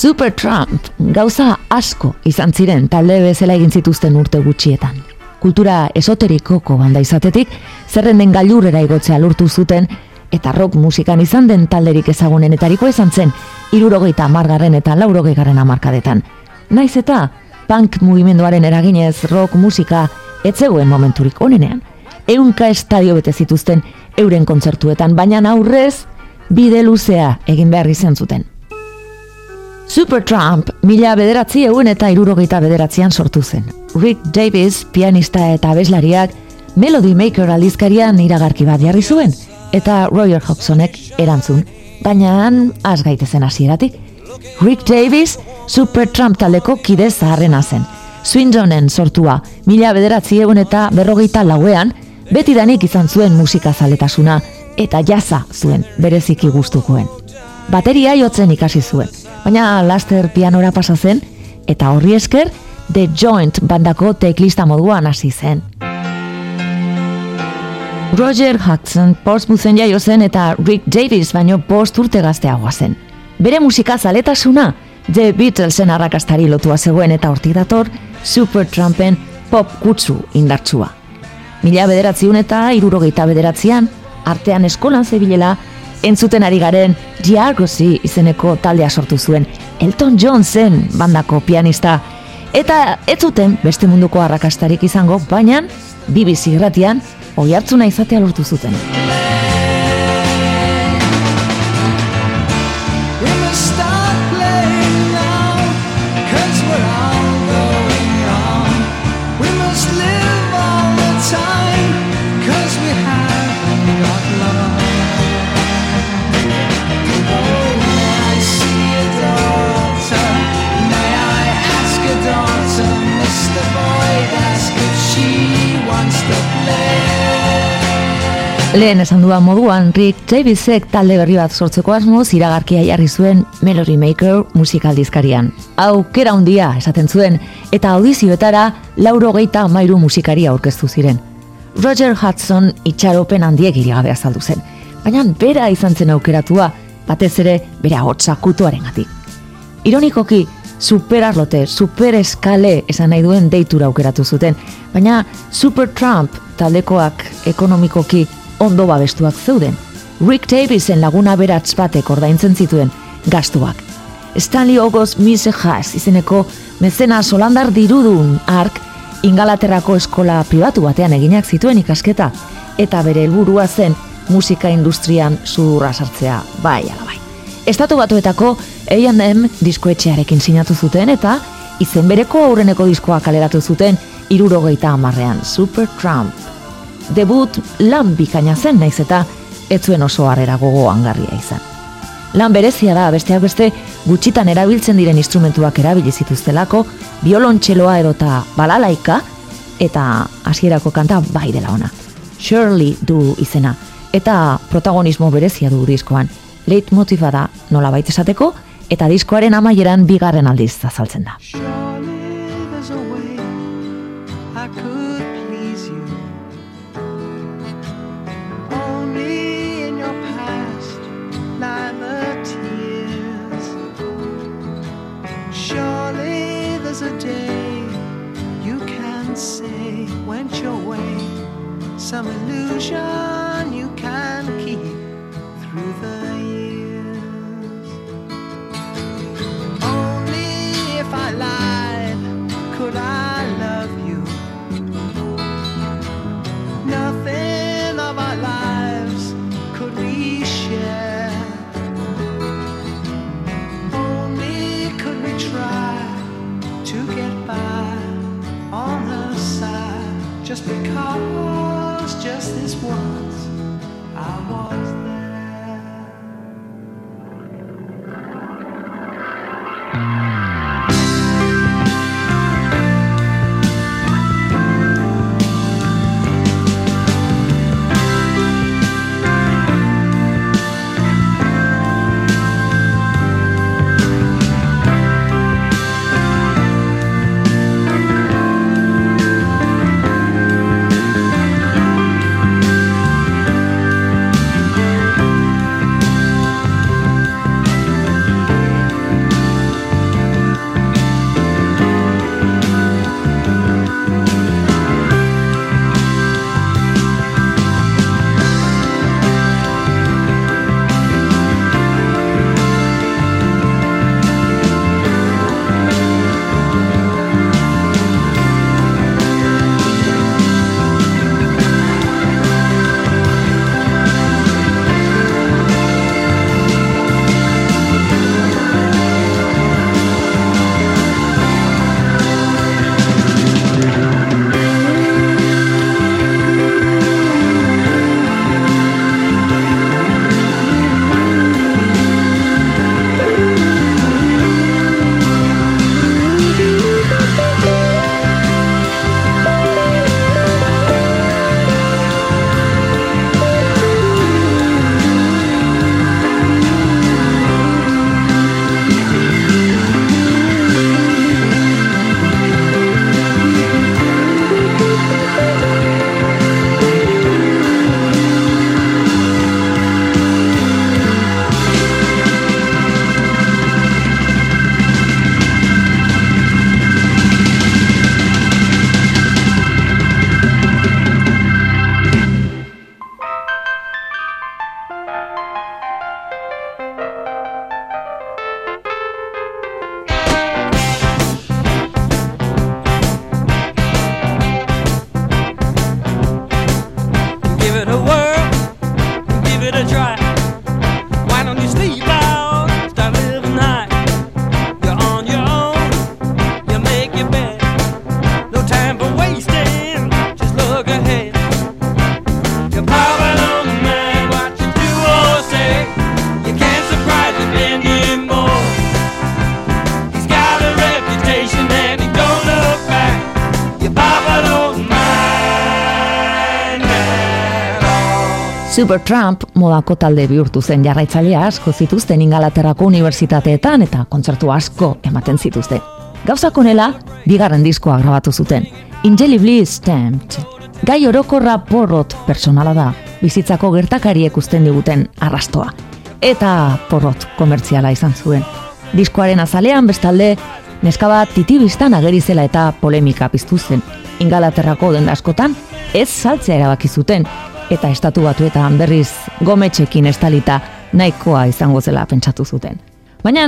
Supertramp gauza asko izan ziren talde bezala egin zituzten urte gutxietan. Kultura esoterikoko banda izatetik, zerrenden gailurrera igotzea lortu zuten, eta rock musikan izan den talderik ezagunenetariko izan zen, irurogeita amargarren eta laurogeigarren amarkadetan. Naiz eta, punk mugimenduaren eraginez rock musika etzegoen momenturik onenean. Eunka estadio bete zituzten euren kontzertuetan, baina aurrez bide luzea egin behar izan zuten. Supertramp mila bederatzi egun eta irurogeita bederatzean sortu zen. Rick Davis, pianista eta abeslariak, Melody Maker aldizkarian iragarki bat jarri zuen, eta Roger Hodgsonek erantzun, baina han az gaitezen hasieratik. Rick Davis, Supertramp taleko kide zaharrena zen. Swindonen sortua, mila bederatzi egun eta berrogeita lauean, beti danik izan zuen musika zaletasuna, eta jaza zuen bereziki gustukoen. Bateria jotzen ikasi zuen, baina laster pianora pasa zen eta horri esker The Joint bandako teklista moduan hasi zen. Roger Hudson Portsmouthen jaio zen eta Rick Davis baino post urte gazteagoa zen. Bere musika zaletasuna The Beatlesen arrakastari lotua zegoen eta hortik dator Supertrampen pop kutsu indartsua. Mila bederatziun eta irurogeita bederatzean, artean eskolan zebilela, entzuten ari garen Giargosi izeneko taldea sortu zuen Elton John zen bandako pianista eta ez zuten beste munduko arrakastarik izango baina BBC irratian oi hartzuna izatea lortu zuten. Lehen esan duan moduan, Rick Davisek talde berri bat sortzeko asmoz iragarkia jarri zuen Melody Maker musikaldizkarian. Aukera handia esaten zuen, eta audizioetara lauro geita mairu musikaria aurkeztu ziren. Roger Hudson itxaropen handiek irigabe azaldu zen, baina bera izan zen aukeratua, batez ere bere hotza kutuaren gatik. Ironikoki, super arlote, super eskale esan nahi duen deitura aukeratu zuten, baina Super Trump taldekoak ekonomikoki ondo babestuak zeuden. Rick Davisen laguna beratz batek ordaintzen zituen gastuak. Stanley Ogos Mise Haas izeneko mezena solandar dirudun ark ingalaterrako eskola pribatu batean eginak zituen ikasketa eta bere helburua zen musika industrian zurra sartzea bai ala bai. Estatu batuetako A&M diskoetxearekin sinatu zuten eta izen bereko aurreneko diskoa kaleratu zuten irurogeita amarrean Super Trump debut lan bikaina zen naiz eta ez zuen oso harrera gogo angarria izan. Lan berezia da besteak beste gutxitan erabiltzen diren instrumentuak erabili zituztelako, biolontxeloa edota balalaika eta hasierako kanta bai dela ona. Shirley du izena eta protagonismo berezia du diskoan. Leit motiba da nola baita esateko eta diskoaren amaieran bigarren aldiz azaltzen da. Some illusion Supertramp modako talde bihurtu zen jarraitzailea asko zituzten ingalaterrako unibertsitateetan eta kontzertu asko ematen zituzten. Gauza konela, bigarren diskoa grabatu zuten. Indelibly Stamped. Gai orokorra porrot personala da, bizitzako gertakariek usten diguten arrastoa. Eta porrot komertziala izan zuen. Diskoaren azalean bestalde, neskaba titibistan agerizela eta polemika piztu zen. Ingalaterrako den askotan, ez saltzea erabaki zuten, eta estatu batuetan berriz gometxekin estalita nahikoa izango zela pentsatu zuten. Baina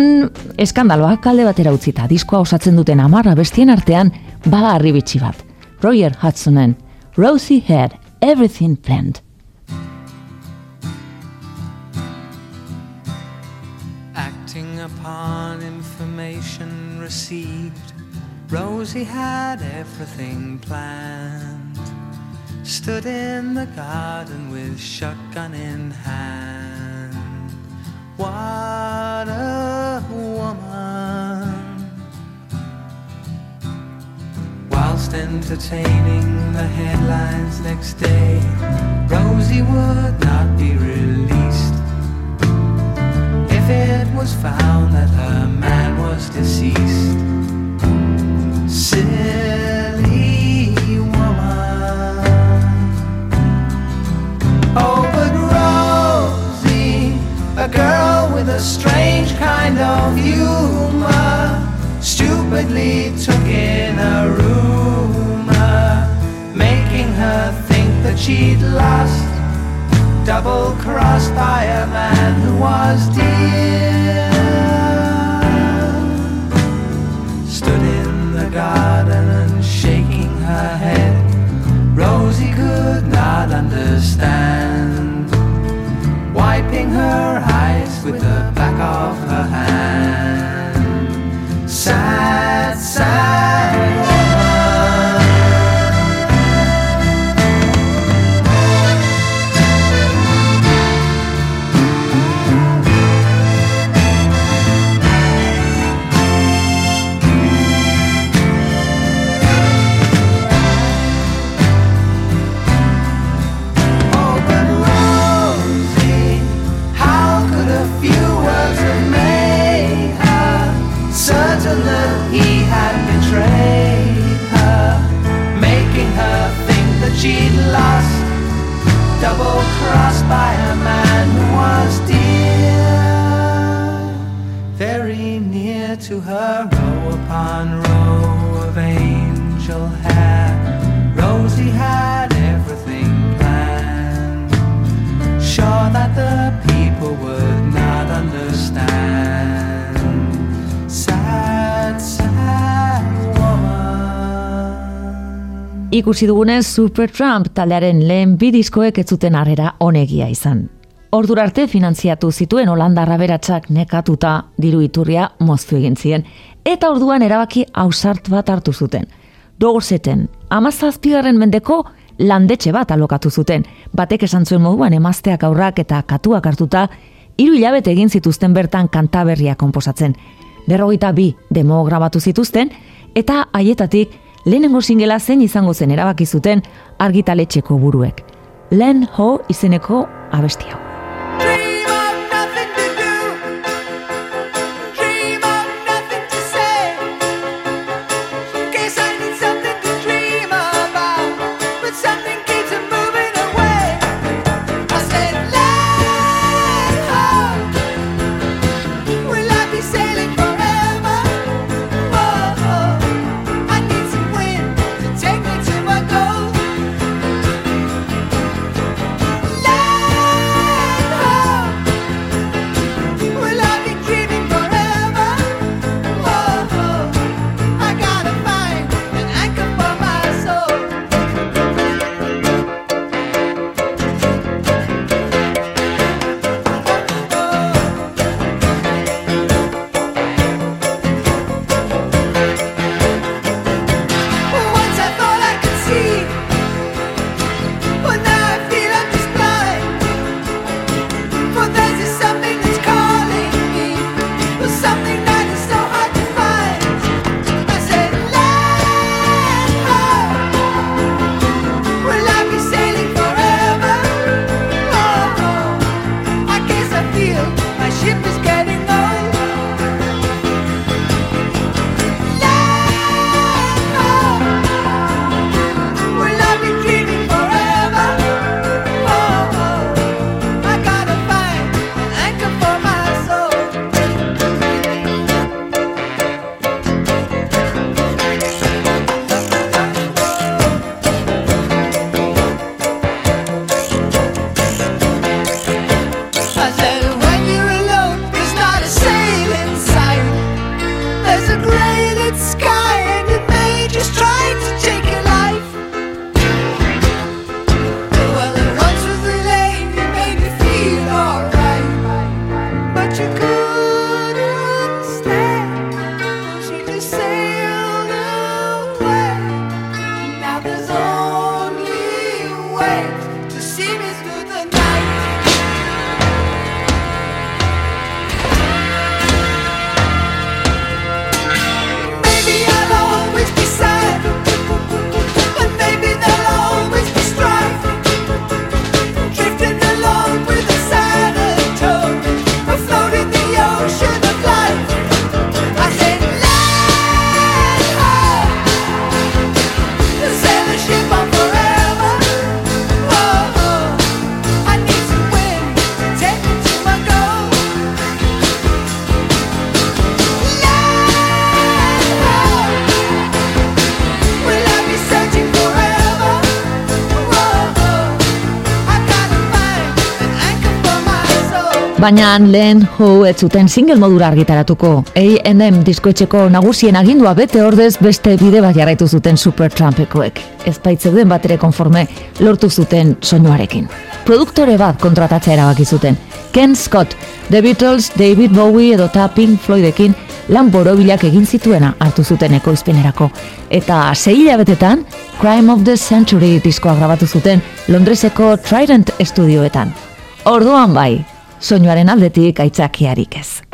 eskandaloak kalde batera utzita diskoa osatzen duten amarra bestien artean bada arribitsi bat. Roger Hudsonen, Rosie had everything planned. Acting upon information received, Rosie had everything planned. Stood in the garden with shotgun in hand. What a woman! Whilst entertaining the headlines next day, Rosie would not be released. If it was found that her man was deceased, Oh, but Rosie, a girl with a strange kind of humor. Stupidly took in a rumor Making her think that she'd lost Double crossed by a man who was dear. Stood in the garden and shaking her head. Rosie could not understand her ikusi dugunez Supertramp taldearen lehen bi diskoek ez zuten harrera onegia izan. Ordur arte finantziatu zituen Holanda beratsak nekatuta diru iturria moztu egin zien eta orduan erabaki ausart bat hartu zuten. Dogorseten, amazazpigarren mendeko landetxe bat alokatu zuten. Batek esan zuen moduan emazteak aurrak eta katuak hartuta, hiru hilabete egin zituzten bertan kantaberria konposatzen. Berrogeita bi demo grabatu zituzten, eta haietatik lehenengo singela zen izango zen erabaki zuten argitaletxeko buruek. Len Ho izeneko abesti hau. Baina lehen ho ez zuten single modura argitaratuko. A&M diskoetxeko nagusien agindua bete ordez beste bide bat jarraitu zuten Super Trumpekoek. Ez baitzeuden bat ere konforme lortu zuten soinuarekin. Produktore bat kontratatzea erabaki zuten. Ken Scott, The Beatles, David Bowie edo ta Pink Floydekin lan borobilak egin zituena hartu zuten ekoizpenerako. Eta sei hilabetetan, Crime of the Century diskoa grabatu zuten Londreseko Trident estudioetan. Orduan bai, soinuaren aldetik aitzakiarik ez.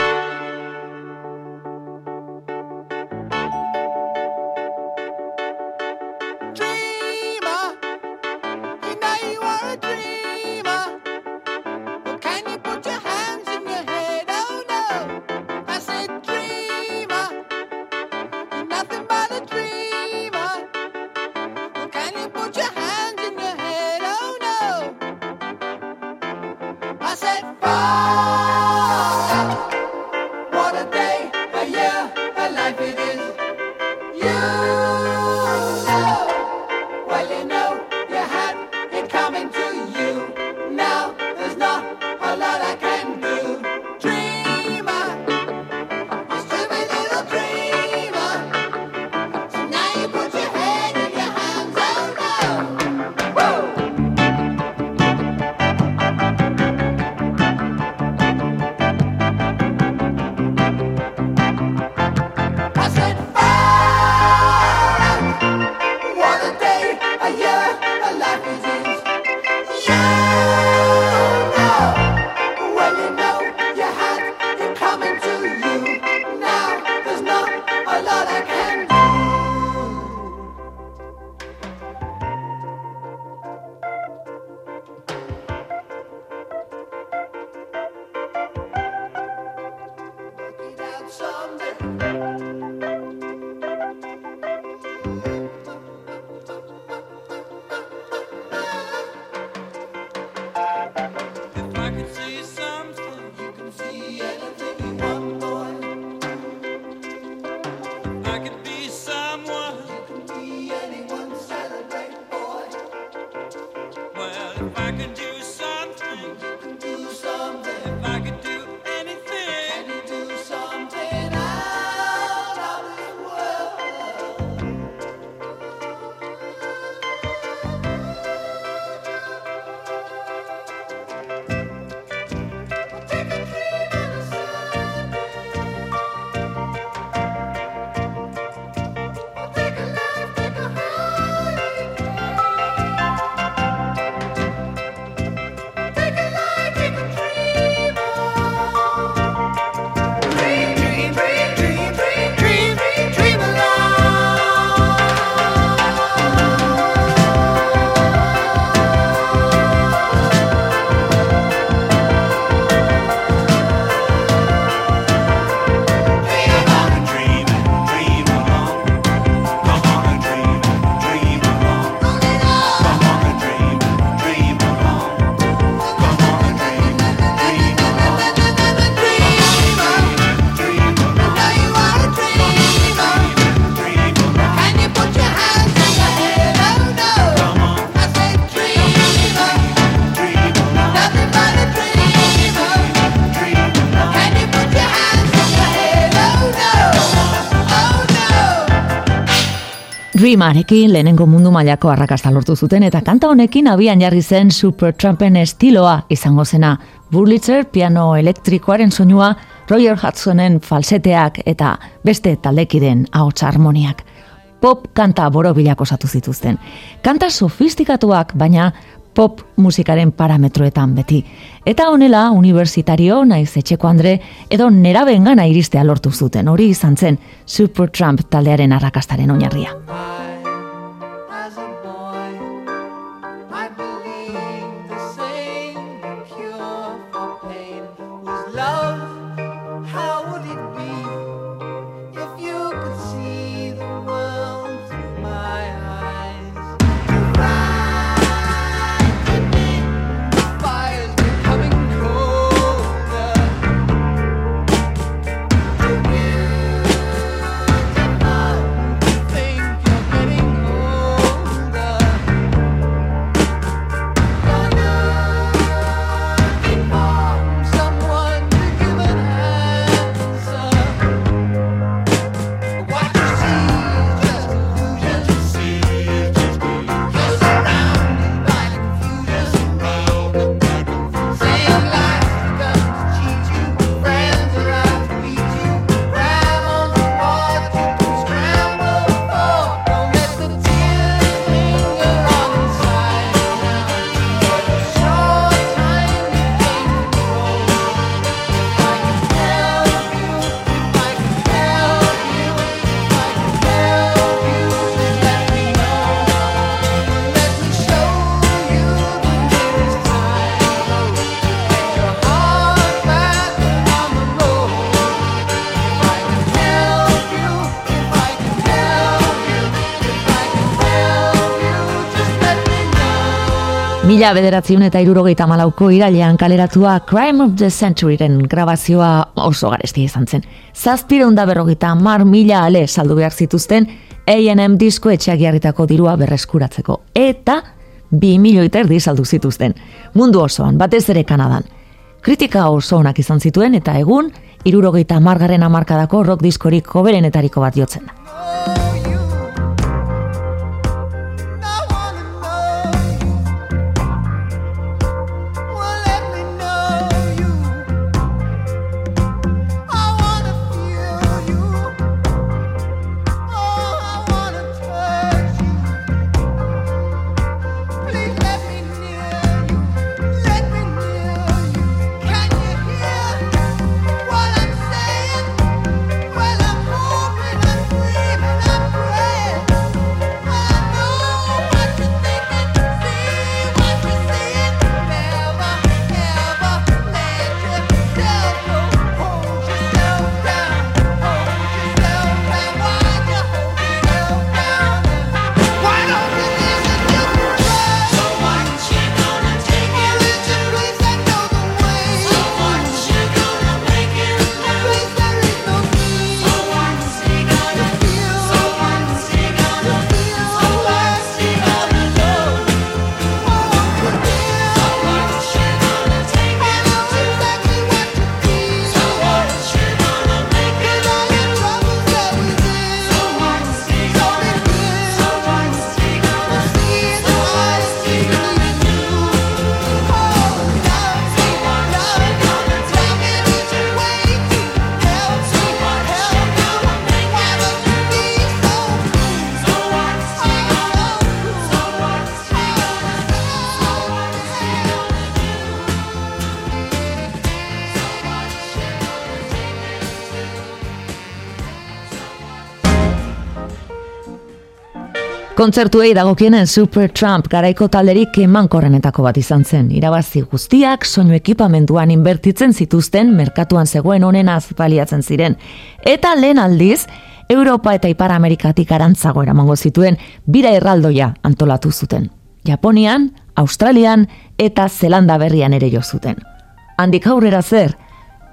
Dreamarekin lehenengo mundu mailako arrakasta lortu zuten eta kanta honekin abian jarri zen Super Trumpen estiloa izango zena. Burlitzer piano elektrikoaren soinua, Roger Hudsonen falseteak eta beste taldekiden ahots harmoniak. Pop kanta borobilak osatu zituzten. Kanta sofistikatuak, baina pop musikaren parametroetan beti. Eta honela, universitario naiz etxeko andre edo neraben gana iristea lortu zuten. Hori izan zen Supertramp taldearen arrakastaren oinarria. Mila bederatziun eta irurogeita malauko irailean kaleratua Crime of the Centuryren grabazioa oso garesti izan zen. Zazpire da berrogeita mar mila ale saldu behar zituzten A&M disko etxeak jarritako dirua berreskuratzeko. Eta bi milioi terdi saldu zituzten. Mundu osoan, batez ere Kanadan. Kritika oso onak izan zituen eta egun, irurogeita margarren amarkadako rock diskorik hoberenetariko bat jotzen da. Kontzertuei dagokienen Super Trump garaiko talderik emankorrenetako bat izan zen. Irabazi guztiak soinu ekipamenduan inbertitzen zituzten merkatuan zegoen honen azpaliatzen ziren. Eta lehen aldiz, Europa eta Ipar Amerikatik arantzago eramango zituen bira erraldoia antolatu zuten. Japonian, Australian eta Zelanda berrian ere jo zuten. Handik aurrera zer,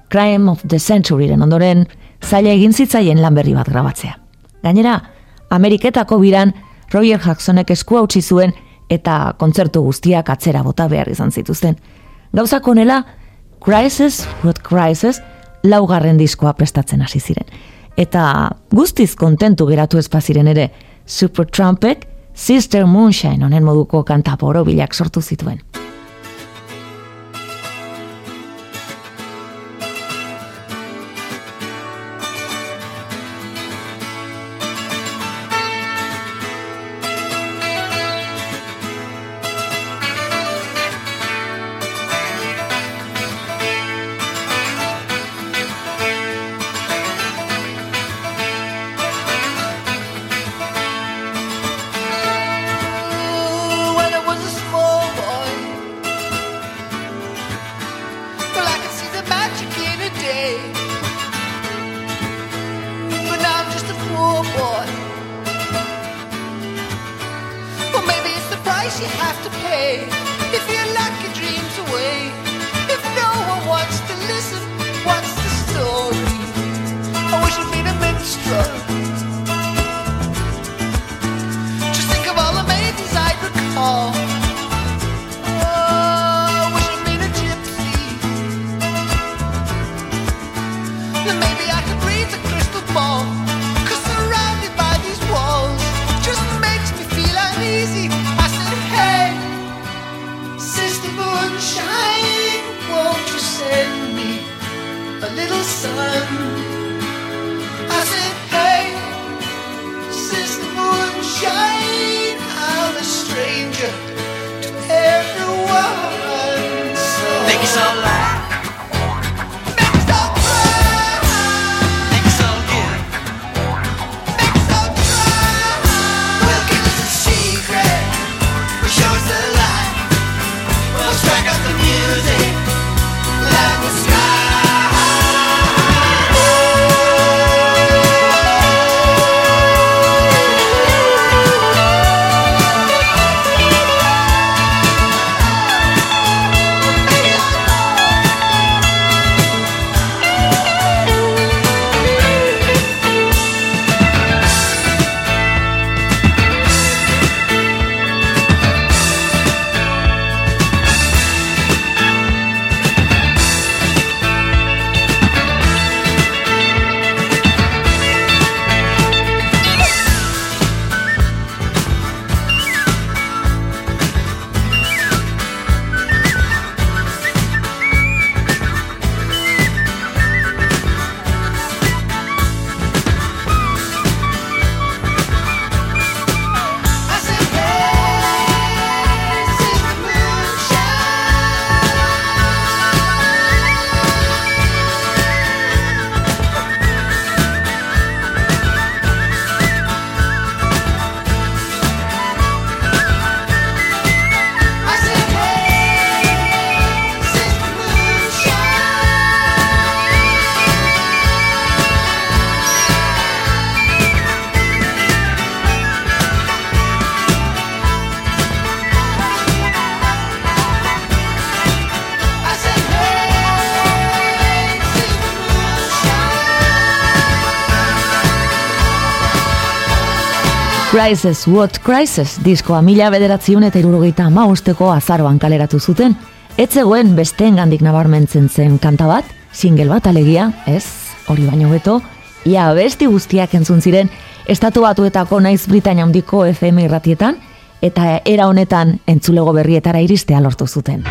Crime of the Centuryren ondoren, zaila egin zitzaien lan berri bat grabatzea. Gainera, Ameriketako biran, Roger Jacksonek eskua utzi zuen eta kontzertu guztiak atzera bota behar izan zituzten. Gauzak onela, Crisis, What Crisis, laugarren diskoa prestatzen hasi ziren. Eta guztiz kontentu geratu espaziren ere, Super Trumpek, Sister Moonshine honen moduko kanta bilak sortu zituen. price you have to pay if your dreams away. If no one wants to listen, what's the story? I wish I'd been a minstrel. Just think of all the maidens I'd recall. Crisis, What Crisis, diskoa mila bederatziun eta irurogeita mausteko azaroan kaleratu zuten, etzegoen besteen gandik nabarmentzen zen kanta bat, single bat alegia, ez, hori baino beto, ia besti guztiak entzun ziren, estatu batuetako naiz Britania handiko FM irratietan, eta era honetan entzulego berrietara iristea lortu zuten.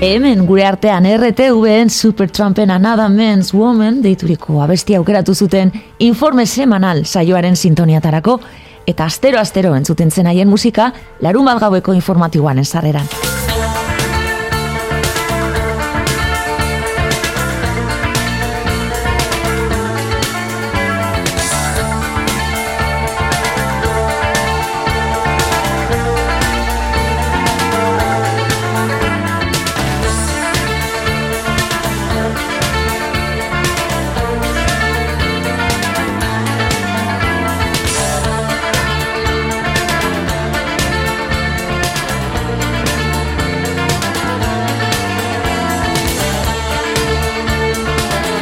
Hemen gure artean RTVen Supertrumpen Another Men's Woman deituriko abesti aukeratu zuten informe semanal saioaren sintoniatarako eta astero-astero entzuten zen haien musika larun bat gaueko informatiboan esarreran.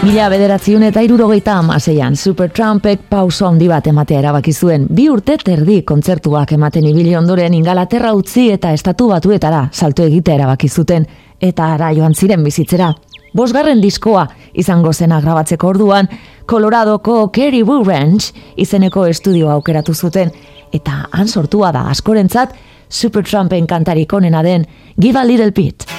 Mila bederatziun eta irurogeita amaseian, Supertrumpek pauso handi bat ematea erabaki zuen. Bi urte terdi kontzertuak ematen ibili ondoren ingalaterra utzi eta estatu batuetara salto egitea erabaki zuten eta ara joan ziren bizitzera. Bosgarren diskoa izango zena grabatzeko orduan, Coloradoko Caribou Ranch izeneko estudioa aukeratu zuten eta han sortua da askorentzat Supertrumpen kantarik onena den Give a Little Bit.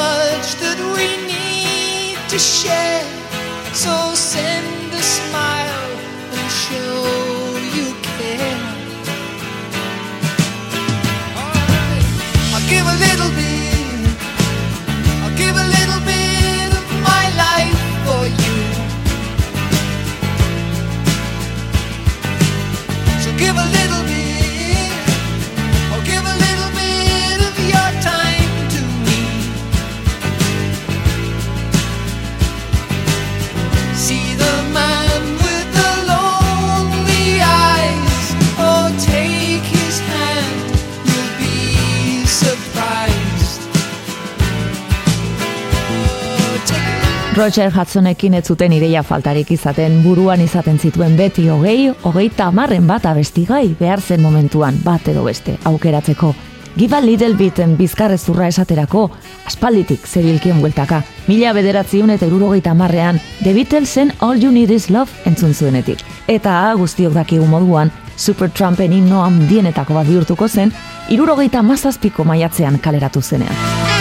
much that we need to share. So send a smile and show you care. Right. I'll give a little bit. Roger Hudsonekin ez zuten ideia faltarik izaten buruan izaten zituen beti hogei, hogei tamarren bat abestigai behar zen momentuan bat edo beste aukeratzeko. Give a little biten bizkarrezurra esaterako, aspalditik zebilkien bueltaka. Mila bederatziun eta irurogeita marrean, The Beatlesen All You Need Is Love entzun zuenetik. Eta guztiok dakigu moduan, Supertrampen himno handienetako bat bihurtuko zen, irurogeita mazazpiko maiatzean kaleratu zenean.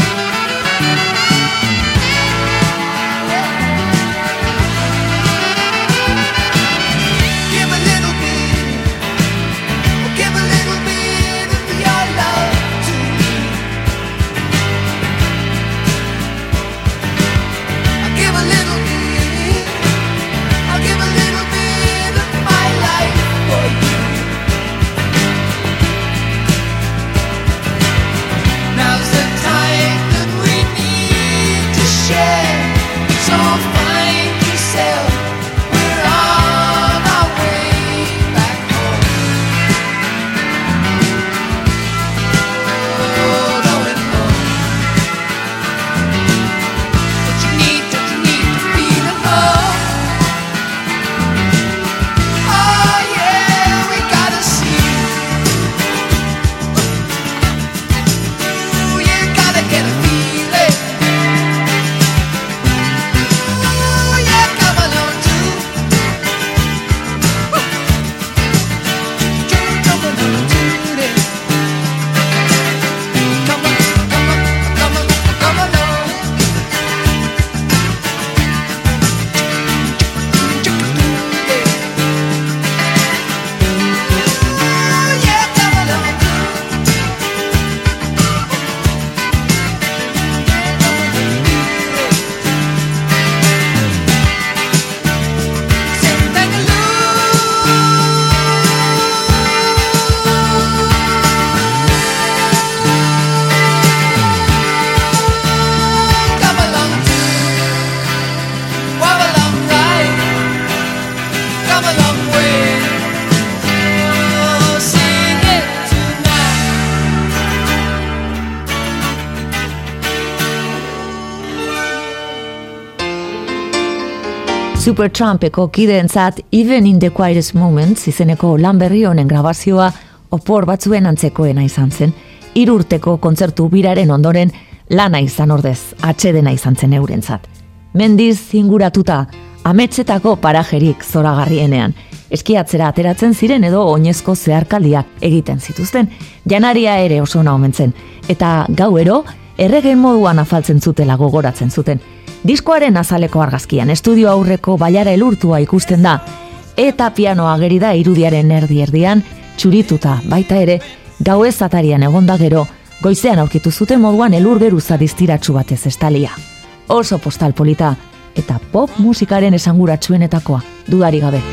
Supertrumpeko kideentzat Even in the Quietest Moments izeneko lan berri honen grabazioa opor batzuen antzekoena izan zen. Irurteko kontzertu biraren ondoren lana izan ordez, atxedena izan zen eurentzat. Mendiz inguratuta, ametsetako parajerik zoragarrienean, eskiatzera ateratzen ziren edo oinezko zeharkaldiak egiten zituzten, janaria ere oso omentzen, eta gauero erregen moduan afaltzen zutela gogoratzen zuten. Diskoaren azaleko argazkian estudio aurreko baiara elurtua ikusten da, eta pianoa geri da irudiaren erdi erdian, txurituta baita ere, gau ez atarian egonda gero, goizean aurkitu zuten moduan elur geruza diztiratsu batez estalia. Oso postal polita, eta pop musikaren esanguratsuenetakoa, dudari gabe.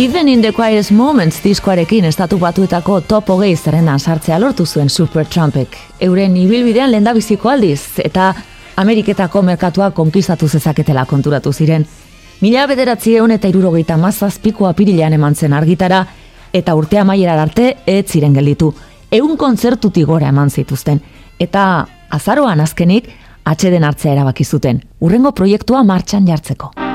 Even in the quietest moments diskoarekin estatu batuetako top hogei zerrendan sartzea lortu zuen Supertrumpek. Euren ibilbidean lendabiziko aldiz eta Ameriketako merkatua konkistatu zezaketela konturatu ziren. Mila bederatzi egun eta irurogeita mazazpiko apirilean eman zen argitara, eta urtea maiera arte ez ziren gelditu. Egun kontzertutik gora eman zituzten, eta azaroan azkenik atxeden hartzea erabaki zuten. Urrengo proiektua martxan jartzeko.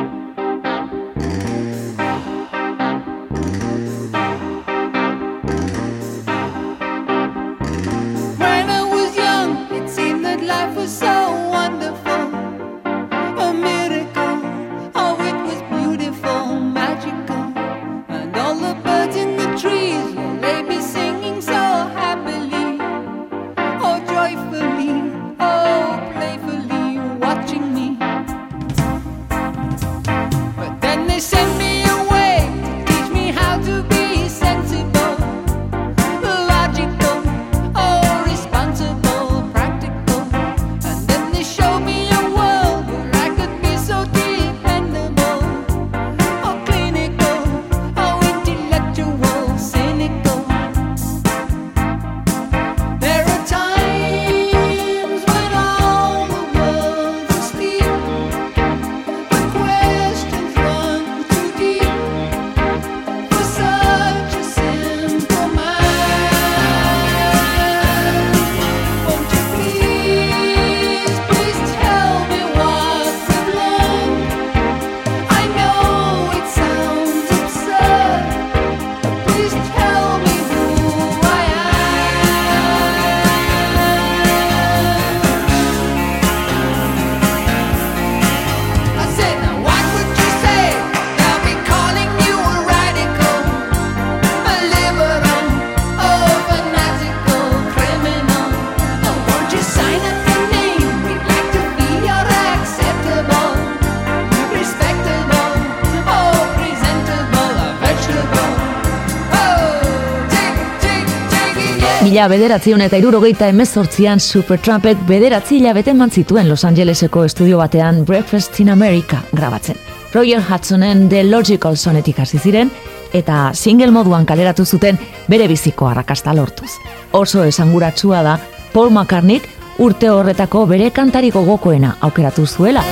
Mila bederatzion eta irurogeita emezortzian Supertrumpet bederatzi hilabete eman Los Angeleseko estudio batean Breakfast in America grabatzen. Roger Hudsonen The Logical Sonetik hasi ziren, eta single moduan kaleratu zuten bere biziko arrakasta lortuz. Oso esanguratsua da Paul McCartneyk urte horretako bere kantari gogokoena aukeratu zuela.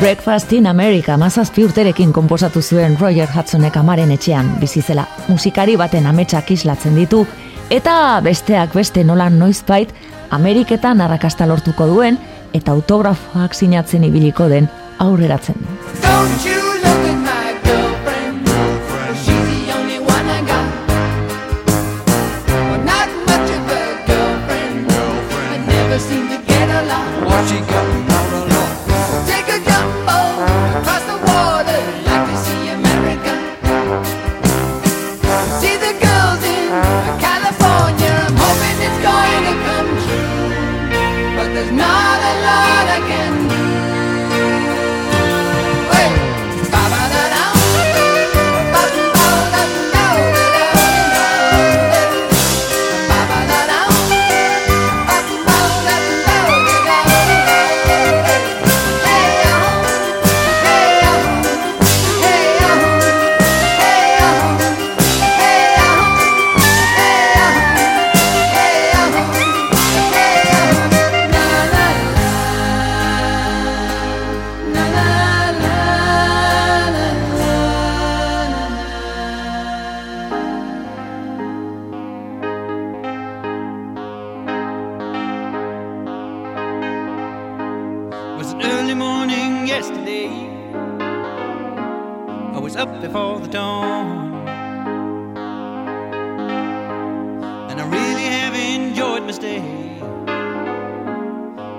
Breakfast in America mazazpi urterekin konposatu zuen Roger Hudsonek amaren etxean bizizela. Musikari baten ametsak islatzen ditu, eta besteak beste nolan noizbait Ameriketan arrakasta lortuko duen eta autografoak sinatzen ibiliko den aurreratzen.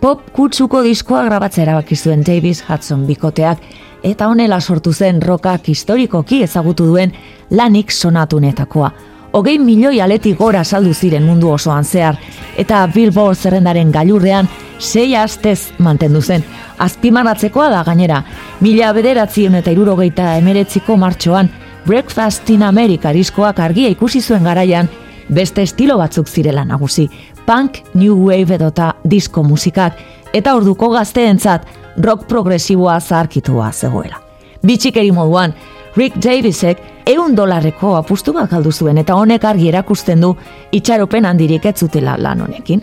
pop kutsuko diskoa grabatzea erabaki zuen Davis Hudson bikoteak, eta honela sortu zen rokak historikoki ezagutu duen lanik sonatunetakoa. Hogei milioi aletik gora saldu ziren mundu osoan zehar, eta Billboard zerrendaren gailurrean sei astez mantendu zen. Azpimarratzekoa da gainera, mila bederatzen eta irurogeita emeretziko martxoan, Breakfast in America diskoak argia ikusi zuen garaian, beste estilo batzuk zirela nagusi, punk, new wave edota disko musikak, eta orduko gazteentzat rock progresiboa zaharkitua zegoela. Bitxikeri moduan, Rick Davisek eun dolarreko apustu bat zuen eta honek argi erakusten du itxaropen handirik ez zutela lan honekin.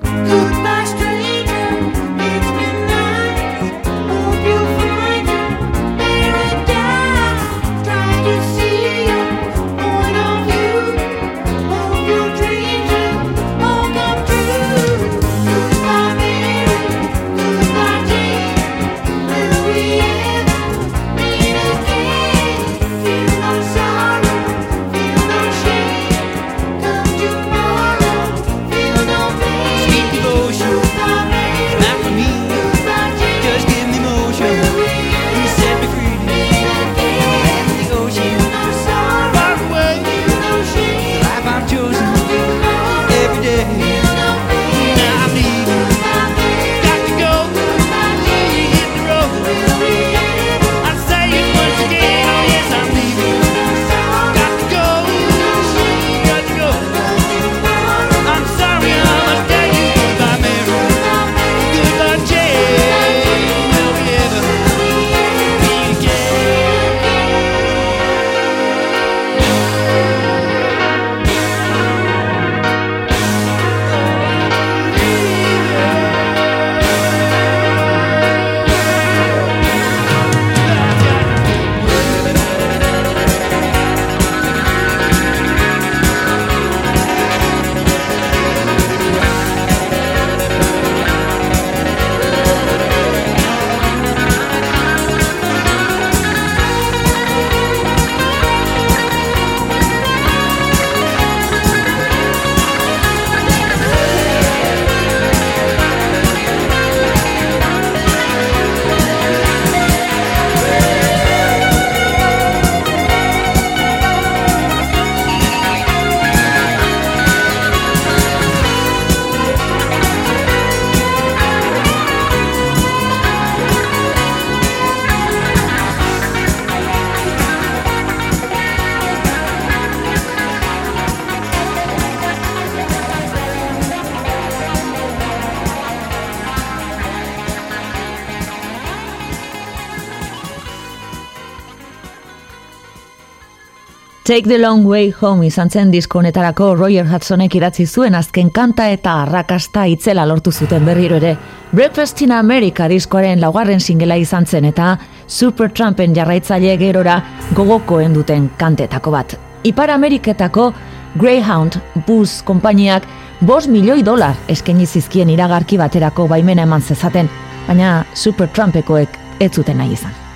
Take the Long Way Home izan zen diskonetarako Roger Hudsonek idatzi zuen azken kanta eta arrakasta itzela lortu zuten berriro ere. Breakfast in America diskoaren laugarren singela izan zen eta Super Trumpen jarraitzaile gerora gogokoen duten kantetako bat. Ipar Ameriketako Greyhound bus konpainiak bos milioi dolar eskaini zizkien iragarki baterako baimena eman zezaten, baina Super Trumpekoek ez zuten nahi izan.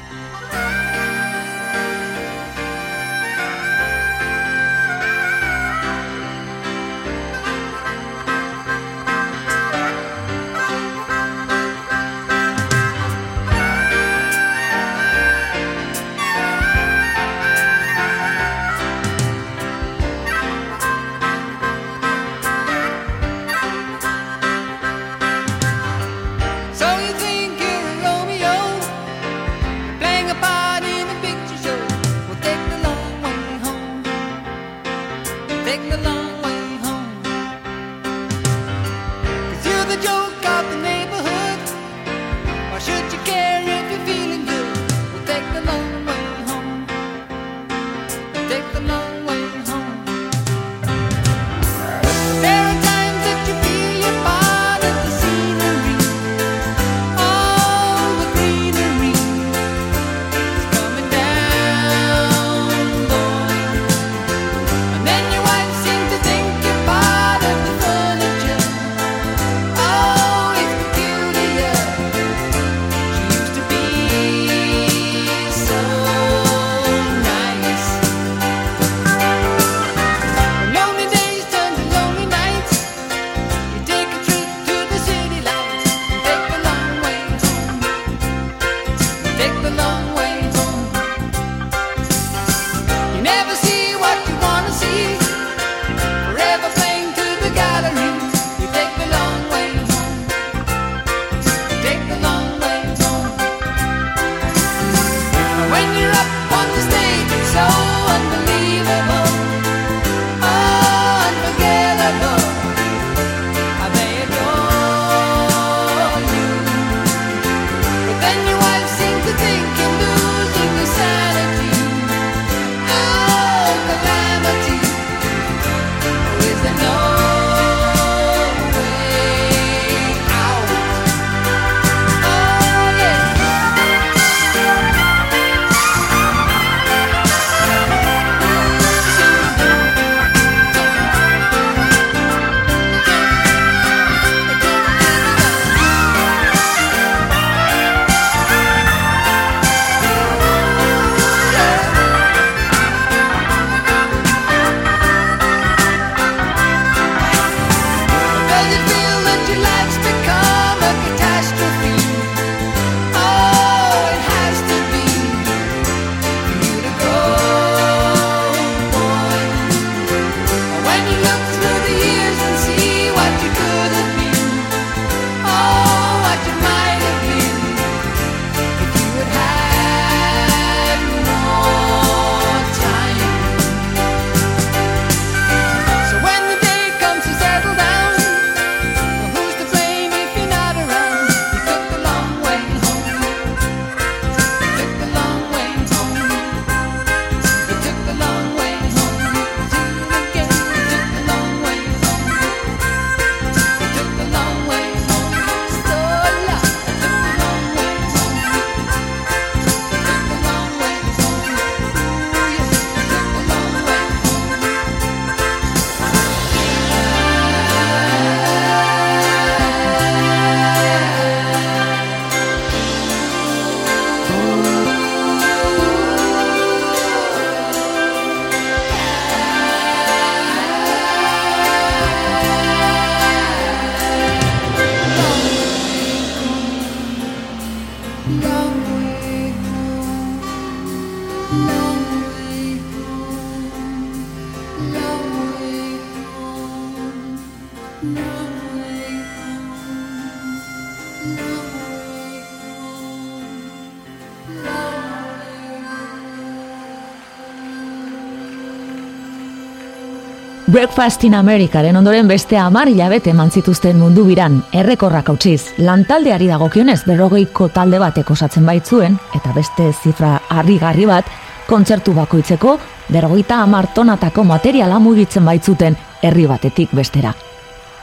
Breakfast in Americaren ondoren beste amar hilabete eman zituzten mundu biran, errekorrak hautsiz, lantaldeari dagokionez berrogeiko talde batek osatzen baitzuen, eta beste zifra harrigarri bat, kontzertu bakoitzeko berrogeita amartonatako materiala mugitzen baitzuten herri batetik bestera.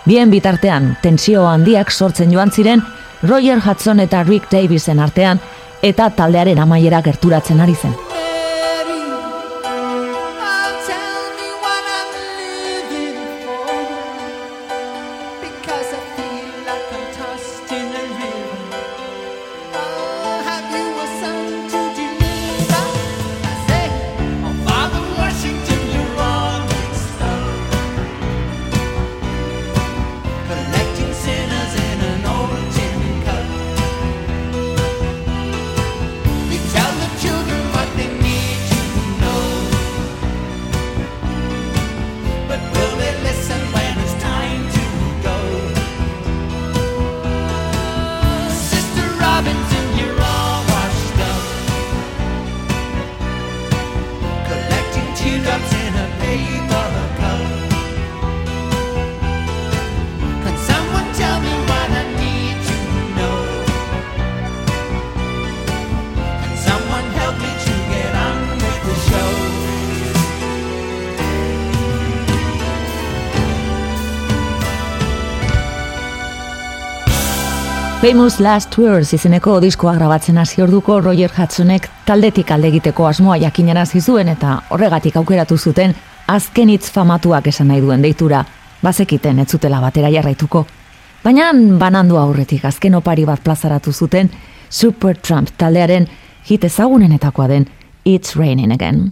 Bien bitartean, tensio handiak sortzen joan ziren Roger Hudson eta Rick Davisen artean eta taldearen amaiera gerturatzen ari zen. Famous Last Tours izeneko diskoa grabatzen hasi orduko Roger Hudsonek taldetik alde egiteko asmoa jakinera zizuen eta horregatik aukeratu zuten azken hitz famatuak esan nahi duen deitura, bazekiten ez zutela batera jarraituko. Baina banandu aurretik azken opari bat plazaratu zuten Super Trump taldearen hit ezagunenetakoa den It's Raining Again.